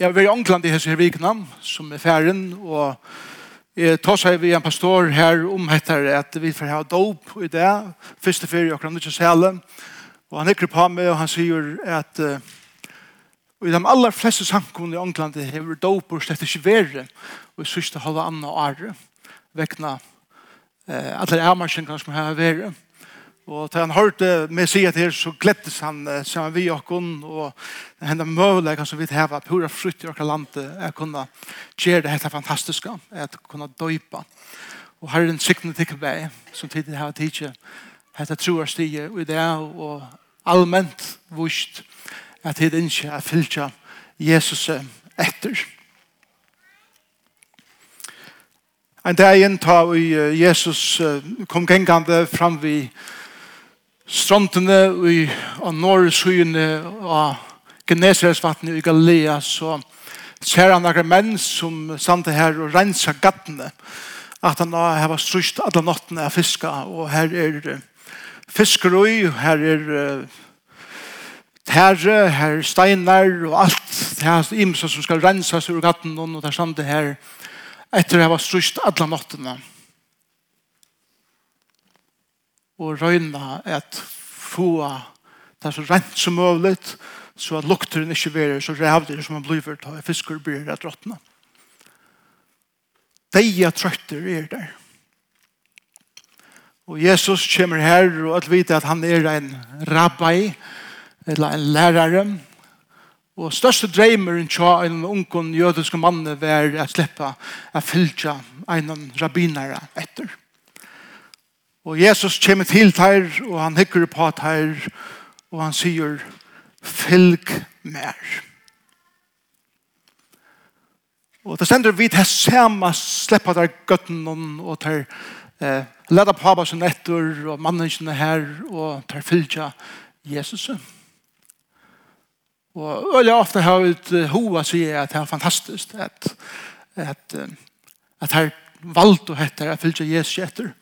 Jeg var i Ångland i hese vikna, som er færen, og jeg tar seg vi en pastor her om etter at vi får ha dop i det, første ferie akkurat ikke sele, og han hikker på meg, og han sier at uh, i de aller fleste samkomne i England hever dop og slett ikke være, og i sørste halve andre året, vekkene uh, alle avmarsjengene som har vært. Og da han hørte meg si at her, så glettes han sammen vi og hun, og henne mulig, som vi heva, pura frutt i okra landet, er kunne gjøre det helt fantastiske, jeg kunne døypa. Og her er en siktende tikkelvei, som tidlig heva tidsi, hette troer stiger, og det er og allment vust, at det ikke er fylkja Jesus etter. En dag inn vi Jesus kom gengande fram vi strontene i, og norrsyene og Genesaretsvattnet i Galilea så ser han noen menn som stande her og renser gattene at han har vært strøst alle nottene av fiska. Og her er fiskerøy her er terre, her er steinar og alt det er imsa som skal renses ur gattene og det er stande her etter å ha vært strøst alle nottene og og røyna at få det så rent som mulig, så at lukteren ikke blir så rævlig som man blir da fisker blir rett råttene. Deia trøtter er der. Og Jesus kommer her og at vite at han er en rabbi, eller en lærare. Og største dreimer en tja en ungen jødiske mann er å slippe å fylja en rabbinare etter. Og Jesus kommer til teir, og han hikker på teir, og han sier, fylg mer. Og det stender vi til samme sleppa der gøtten og til eh, leder på hva som etter og mannene her og til fylgja Jesus. Og øyelig ofte har ut hova sier at det er fantastisk at, at, at her valgt å hette at fylgja Jesus etter.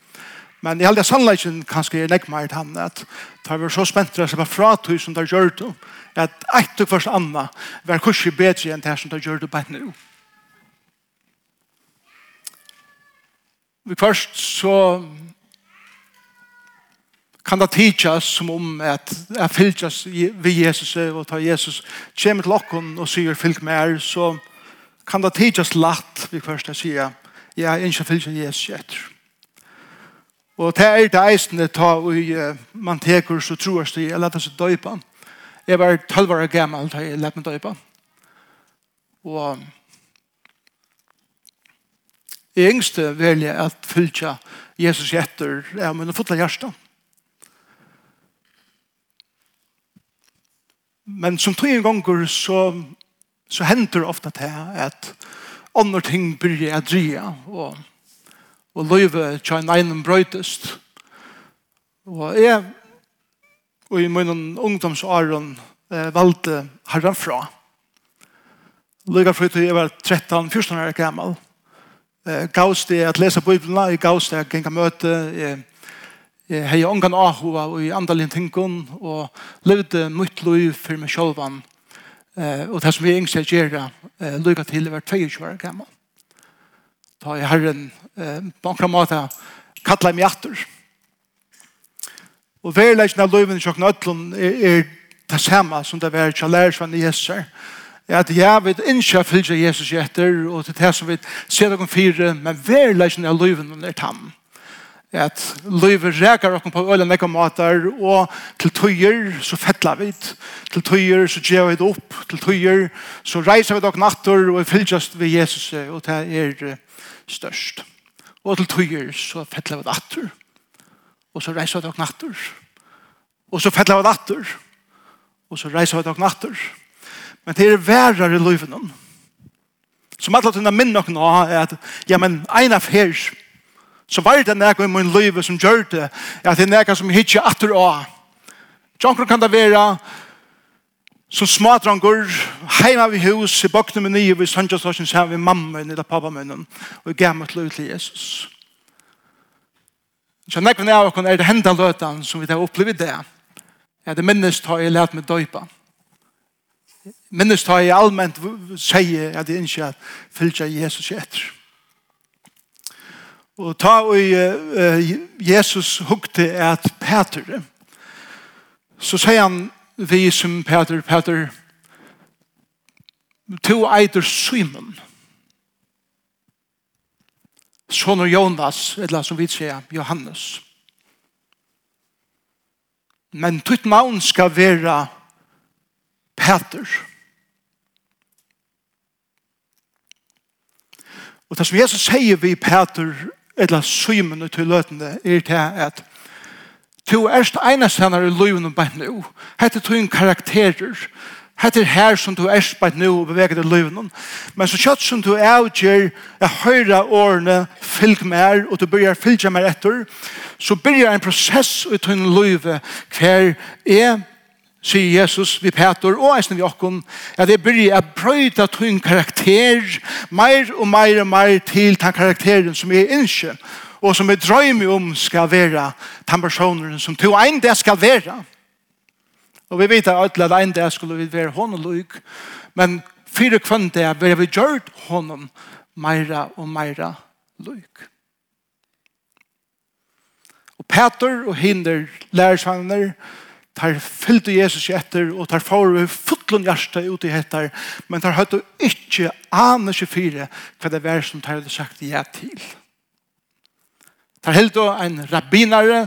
Men i halde sannleggen kanskje er nekk meir tann at da vi var så spentra som fra fratøy som det gjør det at eit og først anna var kursi bedre enn det som det gjør det bare nu. Vi først så kan det tidsas som om at jeg fylgjast vi Jesus og ta Jesus kommer til okken og sier fylg mer så kan det tidsas latt vi først jeg sier jeg er ikke fylgjast Jesus etter. Og det er det eisende ta og man teker så troer seg, jeg lette seg døypa. Jeg var 12 år gammel da jeg lette meg døypa. Og jeg yngste velger at fylltja Jesus etter av min fotla hjärsta. Men som tog en ganger så, så hender ofta det at andre ting byrja jeg drya og og løyve tjein einen brøytest. Og jeg, og i min ungdomsåren, eh, valgte herren fra. Løyga fri til jeg var 13-14 år gammel. Eh, gavs det at lese Bibelen, jeg gavs det at genga møte, jeg, jeg hei ongan ahova og i andalin tingun, og levde mitt løy for meg sjølvan. Eh, og det som vi yngst jeg gjerra, eh, løyga til jeg var 22 år gammel ta i Herren eh, på en måte kattla meg etter. Og verileggen av løyven i sjokken ødlun er, er det samme som det er var kjallærsvann i Jesus her. At jeg vet ikke fylgje Jesus etter, og til det som vi ser noen fire, men verileggen av løyven er tamme at løyver reker okken på øyne nekka mater, og til tøyer så fettler vi, til tøyer så gjør vi det opp, til tøyer så reiser vi dere natter, og fylltjast ved Jesus, og det er størst. Og til tøyer så fettler vi natter, og så reiser vi dere natter, og så fettler vi natter, og så reiser vi dere natter. Men det er værere i løyvene, som alle tøyene minner okken av, er at, ja, men, en av her, så var det nekka i min liv som gjør det, at det er nekka som hitje atter av. Jonkron kan det være som smadrangur, heima vi hus, i bøkne med nye, vi sannsjøstasjon, så har vi mamma eller pappa munnen, og gav meg til til Jesus. Så nekka vi av er det henda løtan som vi har opplevd det, at det minnes ta jeg lært meg døypa. Minnes ta jeg allment sier at jeg ikke fylgja Jesus etter. Og ta og Jesus hukte at Peter. Så sier han vi som Peter, Peter, to eider Simon. Son Jonas, eller som vi sier, Johannes. Men tutt maun skal være Peter. Og det som Jesus sier vi Peter eller symen til løtene, er til at to erst einast hennar i løven og nu. Hette to en karakterer. Hette her som du erst bein nå og beveger i løven. Men så kjøtt som du avgjør er høyre årene fylg mer, og du byrjar fylgja mer etter, så begynner en prosess ut en løve hver er sier Jesus vi Peter og eisen vi okkom at jeg å a til en karakter meir og mer og mer til den karakteren som jeg innskje og som jeg drøymer om skal være den personen som to ein det skal være og vi vet at alle en dag skulle vi være hånd og lyk, men fire kvann det vil vi gjort hånden meira og meira lyk. og Peter og hinder lærersvagner og tar fyllte Jesus etter, og tar for vi fotlund hjerte ut i hettar, men tar høyt og ikke aner ikke fire hva det er som tar det sagt ja til. Tar helt og en rabbinare,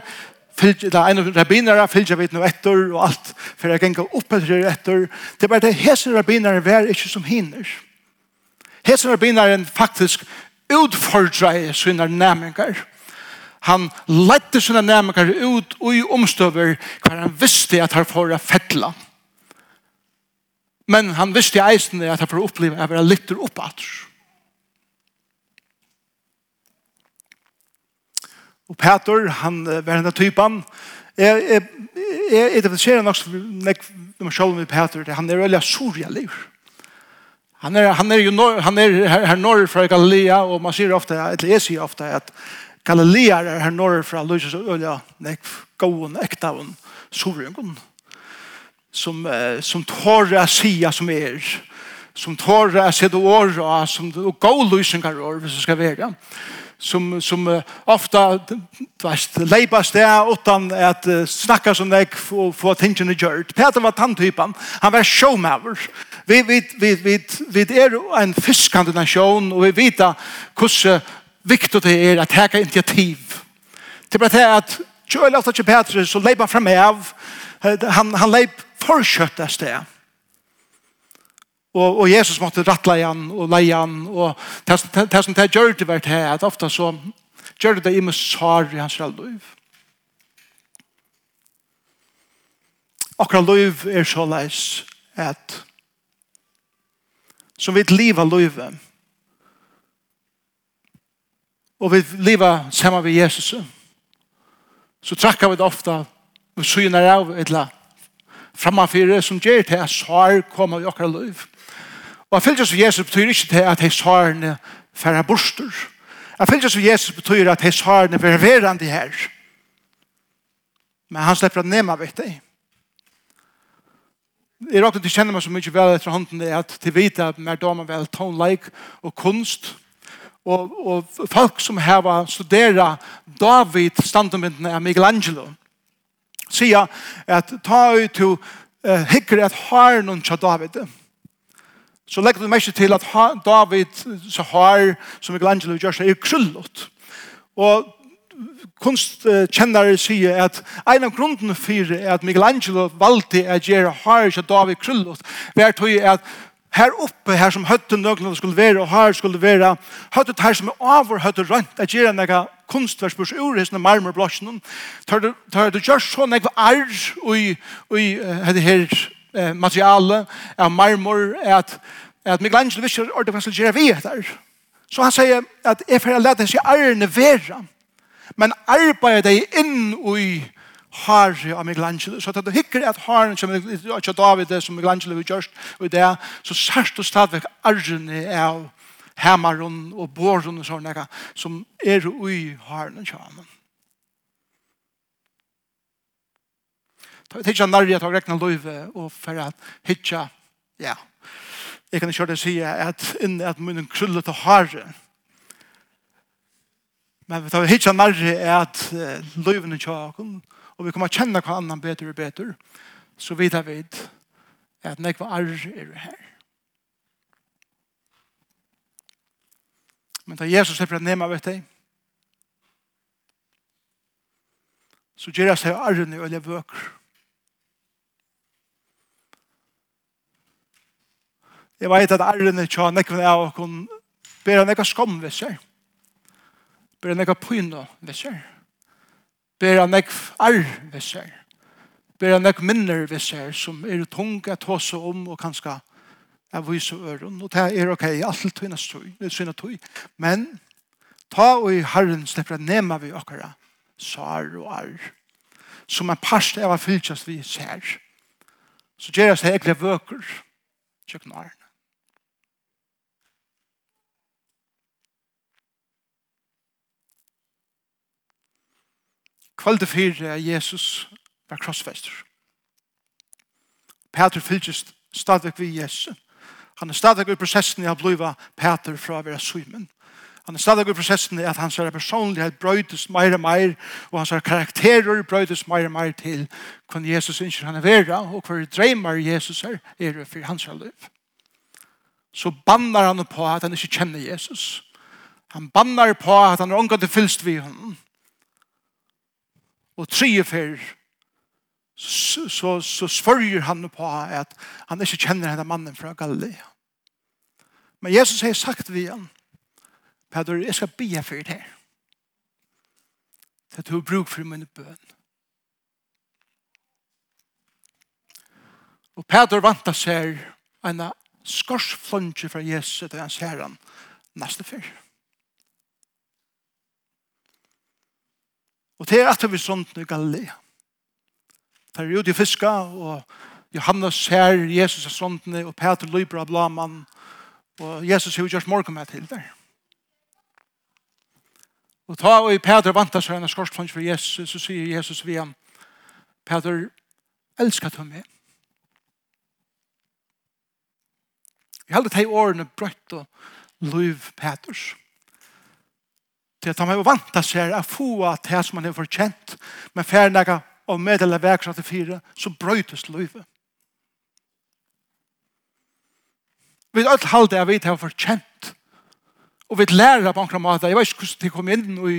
eller en rabbinare fyllte vi noe etter, og alt for jeg ganger opp etter etter. Det er bare det hese rabbinare vær ikke som hinner. Hese rabbinaren faktisk utfordrer sine næmengar. Han lette sine nærmere ut og i omstøver hver han visste at han får fettla. Men han visste i eisen at han får oppleve at han var litt oppatt. Og Peter, han var denne typen. Jeg, jeg, jeg identifiserer nok med meg selv med Peter. Han er veldig surjaliv. Han er, han er jo nor, han er her, her norr fra Galilea, og man sier ofte, eller jeg sier ofte, at Galilea er her norr fra Lysus og Ølja, nek, gåen, ektaven, sovrøngen, som, eh, som tårer å si som er, som tårer å sette år, og som gå lysengar år, hvis det skal være, som, som uh, ofta veist, leipas det utan at uh, snakka som deg og få tingene gjørt. Peter var tanntypen, han var showmaver. Vi, vi, vi, vi, vi er en fiskande nasjon, og vi vet hvordan viktigt det är att ta initiativ. Det bara det att Joel ofta till Petrus så leipar fram av han han leip förköttas det. Och och Jesus måtte rattla igjen och leie igjen och det som det gör det vart här at ofta så gör det i missar i hans liv. Akkurat liv er så leis at som vi lever livet og vi lever sammen med Jesus, så trakker vi det ofte og syner av et eller frammanfyrir som gjør til at sår kommer i akkurat liv. Og jeg fylgjast som Jesus betyr ikke til at hei sårene færre borster. Jeg fylgjast som Jesus betyr at hei sårene blir verande her. Men han slipper å nema vet deg. Jeg råkte til å kjenne meg så mye vel etter hånden det, at til vite at mer damer vel tonleik og kunst og, og folk som har studeret David standomyndene av Michelangelo sier at ta ut til uh, hikker at har noen til David. Så legger du mest til at David så har som Michelangelo gjør seg er krullet og kunstkjennere sier at en av grunden for at Michelangelo valgte å gjøre har ikke David krullet var tog at her oppe, her som høtte nøglene skulle være, og her skulle være, høtte her som er over høtte rønt, at gjerne nekka kunstverk spørs ur hessene marmorblasjen, tar du gjør så nekva arr i, i hette her eh, materiale av marmor, at, at Michelangelo visste ordet hva han skulle gjøre vi etter. Så han sier at jeg får lete seg arrene være, men arbeidet deg inn i Harri av Michelangelo. Så at du hikker at Harren som ikke David som Michelangelo vi gjørst og det, så sørst du stadigvæk arrene av hemmaren og båren og sånne som er ui Harren kjaman. Ta vi tidsja nærri at ha rekna løyve og for at hitja, ja, jeg kan ikke høre det sige at inni at munnen krullet og Harren Men vi tar hitja nærri at uh, løyvene tja og vi kommer å kjenne hva annan bedre og bedre, så vidt jeg vet at nekva arr er her. Men da Jesus slipper at nema vet deg, så gjør jeg seg arrene i øye vøker. Jeg vet at arren er tja nekva av og kun ber han ekka skom ved seg. Ber han ekka pyna ved seg bera nekv arr ved seg, bera nekv minner ved seg, som er tung at hos om og kanskje av vise øren, og det er ok, alt tøyna tøy, det tøy, men ta og i herren slipper at nema vi okkara, sar og arr, som en parst av fylltjast vi ser, så gjør det seg egentlig vøker, tjøknaren. Kvalde fyrir er Jesus var krossfester. Peter fylgist stadig vi Jesus. Han er stadig i prosessen i å bliva Peter fra å være symen. Han er stadig i prosessen i at hans personlighet brøydes meir og meir, og hans karakterer brøydes meir og meir til hvordan Jesus ønsker han er vera, og hva dreimer Jesus er, er for hans liv. Så bannar han på at han ikke kjenner Jesus. Han bannar på at han er omgått til fylst vi honom. Og tre fer så, så, så svørger han på at han ikke kjenner denne mannen fra Galilea. Men Jesus har sagt vi han, Peter, jeg skal be for det her. Det er bruk for min bøn. Og Peter vantar seg en skorsflunge fra Jesus til ser herren neste fyrt. Og det er at vi sånt i Galilea. Det er ute i fiska, og Johannes ser Jesus er sånt, og Peter løper av blaman, og Jesus har gjort morgen med til der. Og ta og Peter vant seg en skorstfang for Jesus, så sier Jesus vi ham, Peter, elsker du meg? Jeg heldig til årene brøtt og løyv Peters til at han var vant til seg å få til som han har fortjent, men færnega og meddele verksatt til fire, så brøytes løyve. Vi har alt halde jeg vet jeg har fortjent, og vi lærer på enkla måte, jeg vet ikke hvordan det kom inn i,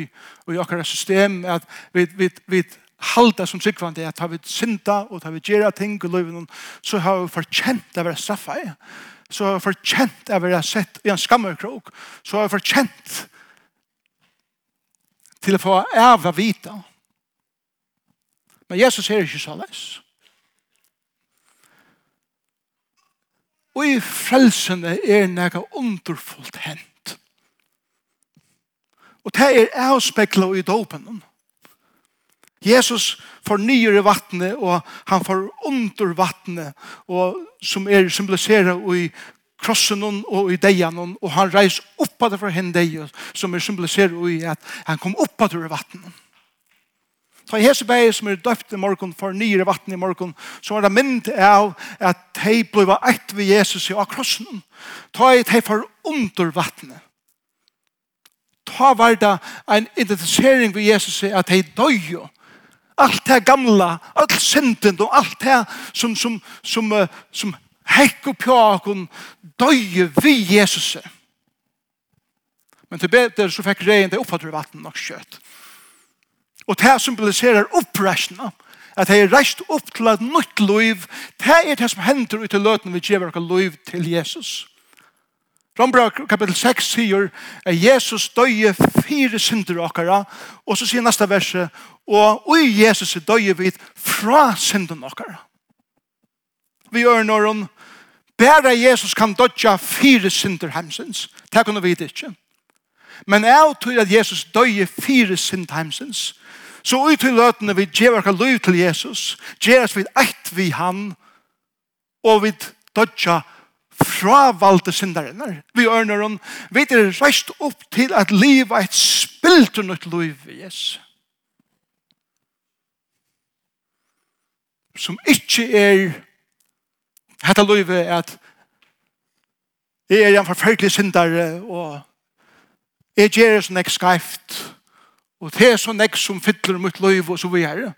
i akkurat system, at vi, vi, vi halda som sikvande at har vi synda og har vi gjerra ting i løyven, så har vi fortjent å være straffa i, så har vi fortjent å være sett i en skammerkrok, så har vi fortjent til å få æva vita. Men Jesus er ikke så les. Og i frelsene er nega underfullt hent. Og det er avspeklet i dopen. Jesus fornyer vattnet, og han får under vattnet, og som er symboliseret i krossen og i deian og han reis av det fra henne deian som er symboliseret i at han kom oppa det vattnet. Ta hese bæg som er døpt i morgen for nyere vatten i morgen så er det mynd av at de ble var eit ved Jesus i av krossen ta i de for under vattnet ta var det en identifisering ved Jesus at de døy jo allt det gamla, allt synden och allt det som, som, som, som hekk og pjakon døye vi Jesus. Men til bedre så fikk regn det oppfatter vatten nok kjøtt. Og det symboliserer oppresjene at det er reist opp til et nytt liv. Det er det som hender ut i løten vi gjør noe liv til Jesus. Rombra kapitel 6 sier at Jesus døye fire synder okkara, og så sier neste verset, og i Jesus døye vi fra synden okkara. Vi gjør når hun Bæra Jesus kan dødja fire synder heimsins. Det kunne vi ikke. Men jeg tror at Jesus døye fire synder heimsins. Så ut til løtene vi gjør hva lov til Jesus. Gjør oss vid eit vi han. Og vi dødja fra valgte synderne. Vi ørner hon. Vi er reist opp til at livet er et spilt og nytt liv i Jesus. Som ikke er Hetta løyve at jeg er en forferdelig syndare, og jeg gjør sånn ek skreft, og det er sånn ek som fyller mot løyve, og så vi er.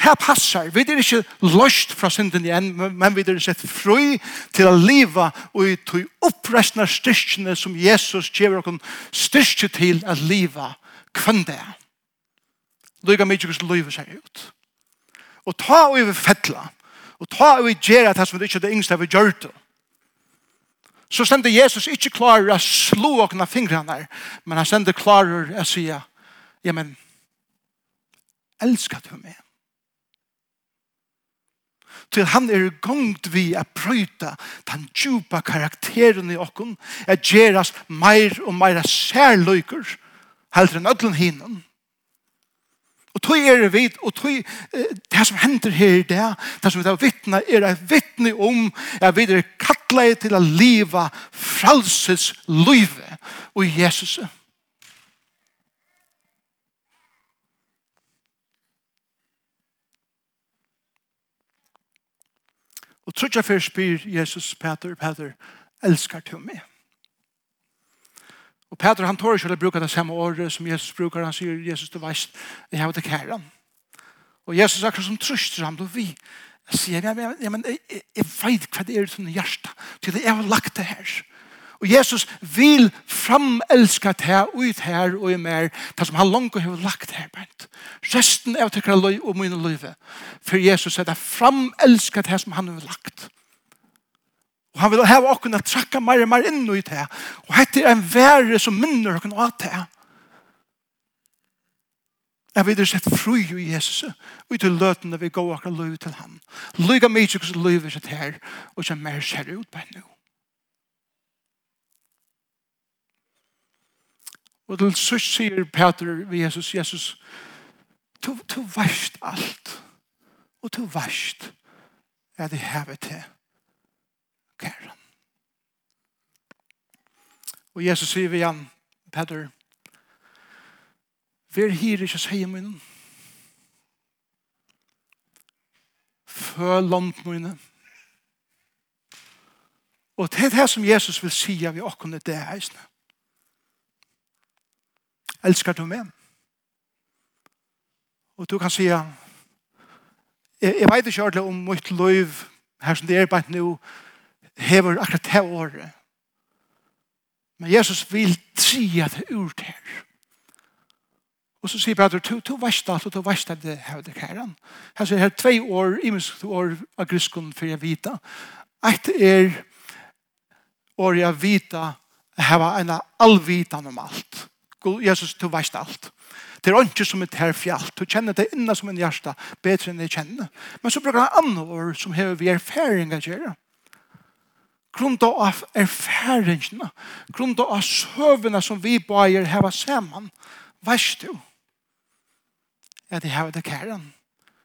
Det passar. Vi er ikke løst fra synden igjen, men vi er sett fri til å leve og i tog opprestende styrkene som Jesus gjør oss styrke til å leve kvann det. Lyga mye hvordan løyve seg ut. Og ta over fettla. Og ta og gjøre det som vi ikke er det yngste vi gjør det. Så sender Jesus ikke klar å slå åkne fingrene, men han sender klar å si, ja, men, elsker du meg? til han er gongt vi å prøyta den djupa karakteren i okken, a gjerast meir og meira særløyker, heldre enn ødlen hinnen, Og tog er det vidt, og tog det som hender her i det, det som vi tar vittne, er et vittne om at vi er kattlet til å leve fralses livet og Jesus. Og trodde jeg først spyr Jesus, Peter, Peter, elskar til meg? Og Peter han tår ikke å bruke det samme året som Jesus brukar. Han sier, Jesus, du veist, jeg har det kære. Og Jesus akkurat som trøster ham, du vi jeg sier, ja, men, ja, men jeg, jeg vet hva det er i sånne hjerte, til jeg har lagt det her. Og Jesus vil framelska det her, ut her og i mer, det som han langt har lagt her, bent. Resten er å tykke løy og mine løyve. For Jesus er det framelska det her som han har lagt. Og han vil heve åkken å trakke mer og mer inn i det. Og hette er en verre som minner åkken av det. Jeg vil sett fru i Jesus, og til løtene vi går akkurat løy til ham. Lyga mye hvordan løy vi sitt her, og som mer ser ut på henne. Og til sørst sier Peter ved Jesus, Jesus, du, du verst alt, og du verst er det hevet til okkar. Og Jesus sier vi igjen, Petter, Vær hir ikke sier munnen. Føl land munnen. Og det er det som Jesus vil si av i åkken det heisene. Elskar du meg? Og du kan si jeg, jeg vet ikke ordentlig om mitt liv her som det er bare nå, hever akkurat det året. Men Jesus vil tria det ur det her. Og så sier Peter, du, du veist alt, og du veist at det her det kæren. Her sier her tvei år, imensk år av griskon for jeg vita. Eit er år jeg vita heva en allvitan om alt. Jesus, du veist alt. Det er ikke som et her fjallt. Du kjenner det innan som en hjärsta, bedre enn jeg kjenner. Men så bruker han andre år som hever vi erfaring å gjøre grunda av erfaringene, grunda av søvene som vi bøyer heva saman, veist du at jeg heva det kæren.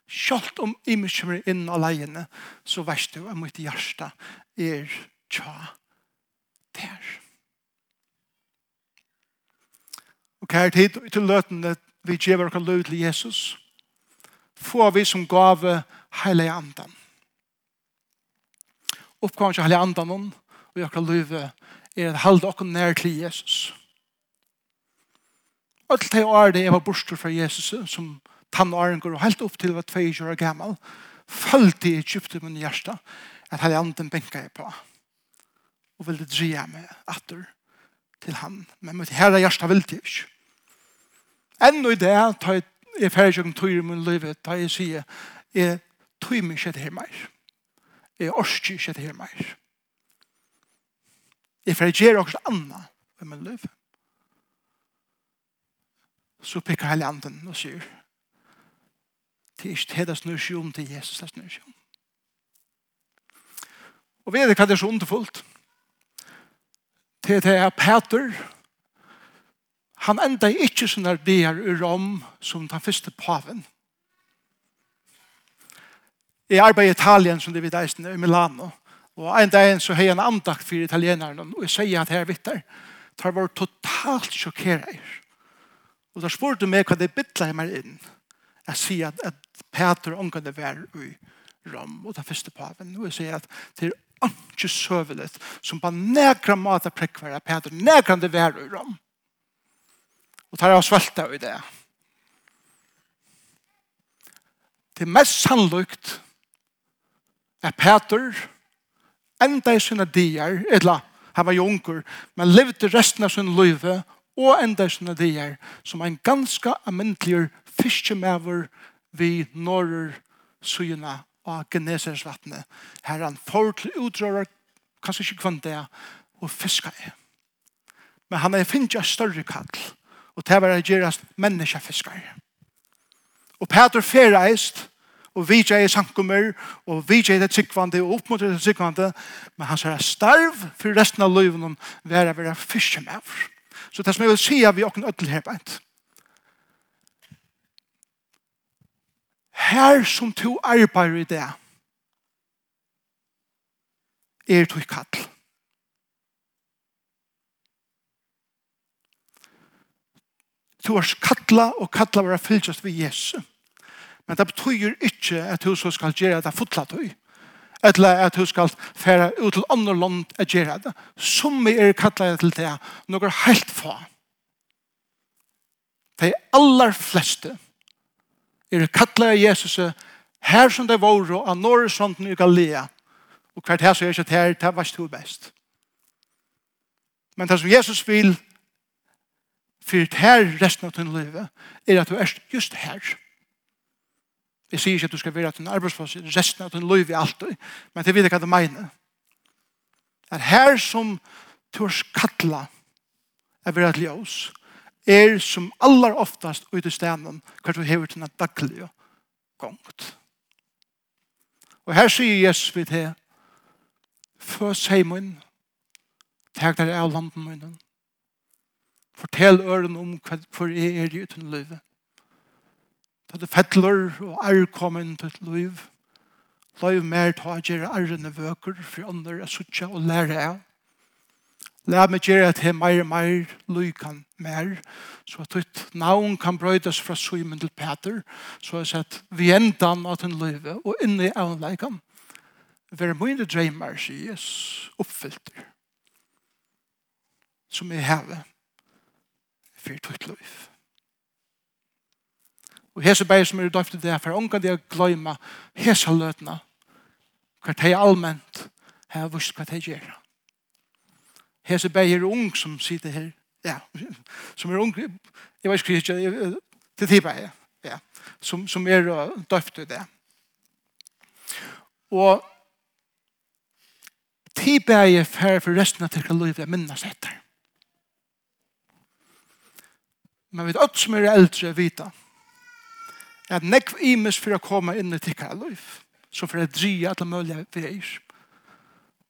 Sjalt om imens kommer inn alene, så veist du at mitt hjerte er tja der. Og kære tid til løtene vi gjever oss løy til Jesus, får vi som gave heile andan oppgaven til hele noen, og jeg kan løve er at halde okkur nær til Jesus. Og til det år det jeg var borster fra Jesus som tann tannåren går og helt opp til var 22 år gammal følte jeg kjøpte min hjerte at hele anden benka jeg på og ville dreie meg atter til han men mitt herre hjerte vil det ikke Ennå i det tar jeg ferdig om tøyre min liv tar jeg sier jeg tøymer ikke til her mer Jeg orsker ikke det her mer. Jeg får gjøre også annet i min liv. Så pikker hele anden og sier det er ikke det det snur seg om til Jesus det snur seg om. Og vet du hva det er så underfullt? Det er Peter han enda ikke sånn der i Rom som den første paven. Jeg arbeider i Italien som det i Deisen i Milano. Og en dag så har jeg en andakt for italienerne, og jeg sier at her vittar, tar var totalt sjokkeret. Og da spurte du meg hva det bytlet meg inn. Jeg sier at, at Peter omgående var i Rom, og det første paven. Og jeg sier at det er ikke søvelet, som på nekra måte prekvarer Peter, nekra det vær i Rom. Og tar jeg svelta i det. Det er mest sannlukt, at Peter enda i sina dier, etla, han var junker, men levde resten av sin liv og enda i sina dier som en ganske amintlig fiskemæver vi norrer syna av Genesersvattnet. Her han får til utrører kanskje ikke kvann det, og fiska i. Men han er finnes ikke større kall, og det var å gjøre menneskefiskar. Og Peter ferreist, og vi er sankummer, og vi er det tryggvande, og opp det tryggvande, men han sier starv for resten av løyven være å være fyrstemøver. Så det som jeg vil si er vi åkken ødel her beint. Her som to arbeider i det, er to kall. Du har kattla og kattla være fylltjast ved Jesus. Men det betyr ikke at du så skal gjøre det fotla tøy. Eller at du skal fære ut til andre land og gjøre det. Som er kattlet til det, noe helt få. De aller fleste er kattlet av Jesus her som det var og av norr i Galilea. Og hvert her så er ikke her, det var stor best. Men det som Jesus vil for her resten av din liv er at du er just her. Her Jeg sier ikke at du skal være til en arbeidsplass resten av din liv i alt, men jeg vet ikke hva du mener. Er her som tørs kattla er vera til oss, er som aller oftast ute i stenen hva du hever til en daglig gongt. Og her sier Jesus vi til Føs heimen, teg deg av landen munnen, fortell øren om hva for jeg er i uten livet både fettler og er kommet til et liv. Løyv mer ta gjøre ærene vøker for andre er suttje og lære av. La meg gjøre at jeg mer og mer lykan mer, så at ditt navn kan brøydes fra Simon til Peter, så at vi enda av den løyve og inne i avleikan. Vær mye drømmer, sier Jesus, oppfylter som jeg har for ditt løyve. Og hese bæg som er døyft i det, for unga det å gløyma hese løtna, hva det er allment, her vurs hva det gjør. Hese bæg er ung som sitter her, ja, som er ung, jeg vet ikke, til tiba her, ja, som, som er døft i det. Og tiba er fer for resten av tyrka liv, jeg minnes etter. Men vi vet alt som er eldre, vita, at nekv imes for å komme inn i tikkara liv, så for å dria alle mulige veier.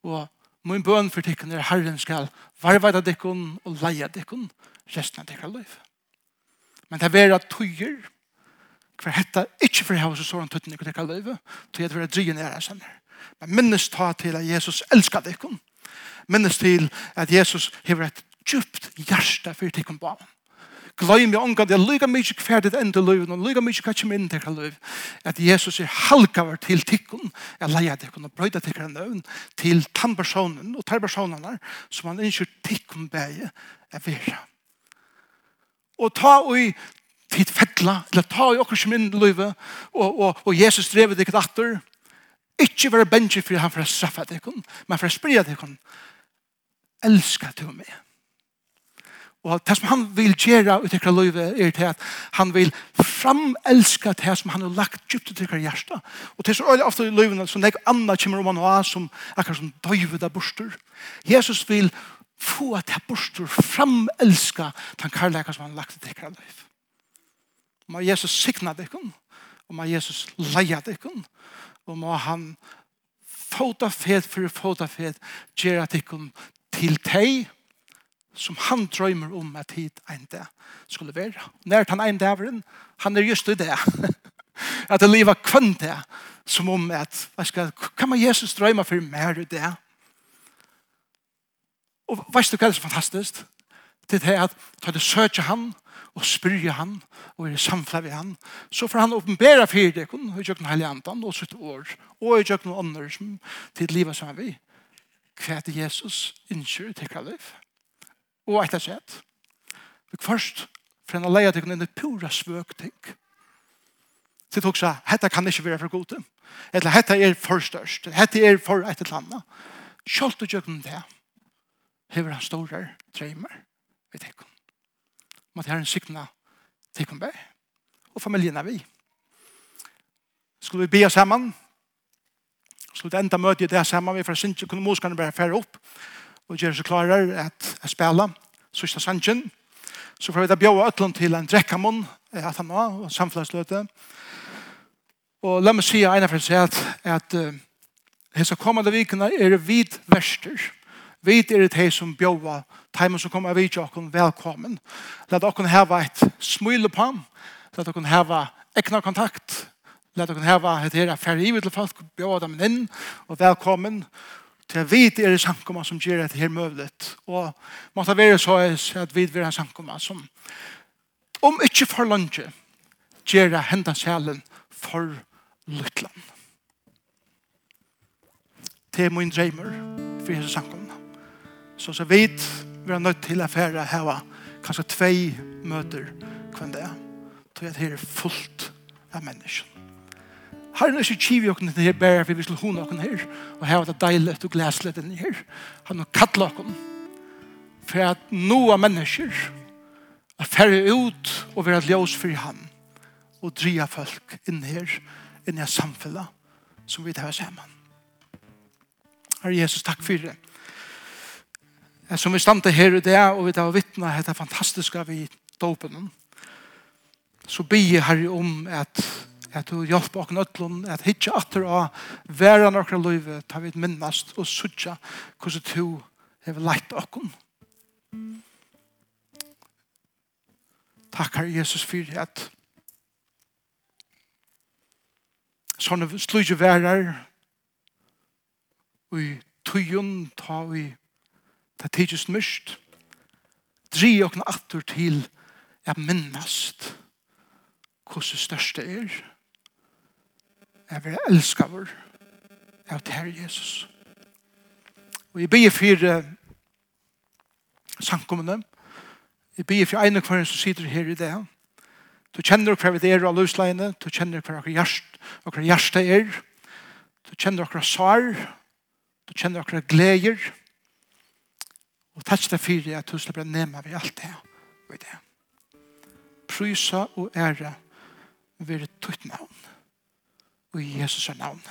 Og min bøn for tikkun er Herren skal varvada tikkun og leia tikkun resten av tikkara liv. Men det er vera tøyer, hver hetta ikkje for å ha så sånn tøtten i tikkara liv, tøy at vera drya nere senere. Men minnes ta til at Jesus elskar tikkun. Minnes til at Jesus hever et djupt hjärsta for tikkun banan. Gløym jeg omgang, det er lyga mykje kverdet enn til løyven, og lyga mykje kvartje minn til løyven, at Jesus er halkavar til tikkun, jeg leia tikkun og brøyda tikkun nøvn, til tannpersonen og tannpersonen som han innskjur tikkun bæge er vera. Og ta ui tid fettla, eller ta i okkur som inn i livet, og, og, og Jesus drevet dikket atter, ikke være bensin for han for å straffa dikket, men for å spria dikket, elskar du meg. Og det som han vil gjøre ut i livet er til at han vil framelske det som han har lagt djupt ut i hjertet. Og det som øyne ofte i løyvene, som nek anna kommer om han har, som akkurat som døyve der borster. Jesus vil få at det borster framelske den karlæka som han har lagt ut i livet. Og må Jesus signa dikon, og må Jesus leia dikon, og må han fota fed for fota fed gjøre dikon til teg som han drømmer om at hit en dag skulle være. Når han en dageren, han er just i det. at det livet kvann det, som om at, hva skal, kan man Jesus drømme for mer i det? Og vet du hva er så fantastisk? Det er at ta det søker han, og spyrje han, og er samfunnet ved han, så får han åpenbæra for det og i kjøkken heilig andan, og sitt år, og i kjøkken andre som til livet som er vi. Hva er det Jesus innskyr til hva livet? og etter sett. Men først, for en leia til inn i pura svøk ting. Så tok seg, dette kan ikke være for gode. Eller dette er for størst. Dette er for et eller annet. Kjølt og gjøkken det. Hever han store dreimer vi tykkun. Måtte herren sikna tykkun bæ. Og familien er vi. Skulle vi be oss sammen? Skulle vi enda møte i det sammen? Vi får synes ikke kunne moskene bare fære opp og gjør seg klarer at jeg spiller sørste sannsyn. Så får vi da bjøre øtlen til en drekkamån, at han var, og samfunnsløte. Og la meg si en av seg at, at uh, hese kommende vikene er vid verster. Vid er det som bjøve teimen som kommer av vidtjåkken velkommen. La dere heve et smule på ham. La dere heve ekna kontakt. La dere heve et her affære i til folk, bjøve dem inn og velkommen. Til jeg vet er det samkomma som gjør dette her møvlet. Og måtte være så at vi vil ha samkomma som om ikke for lunge gjør det hendan sjælen for Lutland. Det er min dreimer for Jesus samkomna. Så så vet vi er nødt til å fære her kanskje tvei møter kvendt det. Så det er fullt av menneskene. Har er ikke kiv åkken til her bære, for vi skal hona åkken her, og her var det deilig og glæslet den her. Han har kattlet åkken, for at noen mennesker er færre ut og være ljøs for han, og dria folk inn her, inn i samfunnet som vi tar sammen. Herre Jesus, takk for det. Som vi stande her i det, og vi tar vittna dette fantastiske vi dopen, så blir Herre om at at du hjelper oss øtlun, at hitje atter å være nokre løyve, ta vi minnast og sutja hvordan du har leit oss. Takk, Herre Jesus, for at sånne slutje værer og i tøyen ta vi ta tidsjus myst dri okken atter til jeg minnast hvordan største er jeg vil elske vår av Herre Jesus. Og jeg blir for uh, samkommende. Jeg blir for ene kvar som sitter her i det. Du kjenner hva vi er av løsleiene. Du kjenner hva hver hjert, hjerte er. Du kjenner hva svar. Du kjenner hva gleder. Og takk deg for at du slipper nema vi alt det. Og det. Prysa og ære ved tutt navn og i Jesus navn.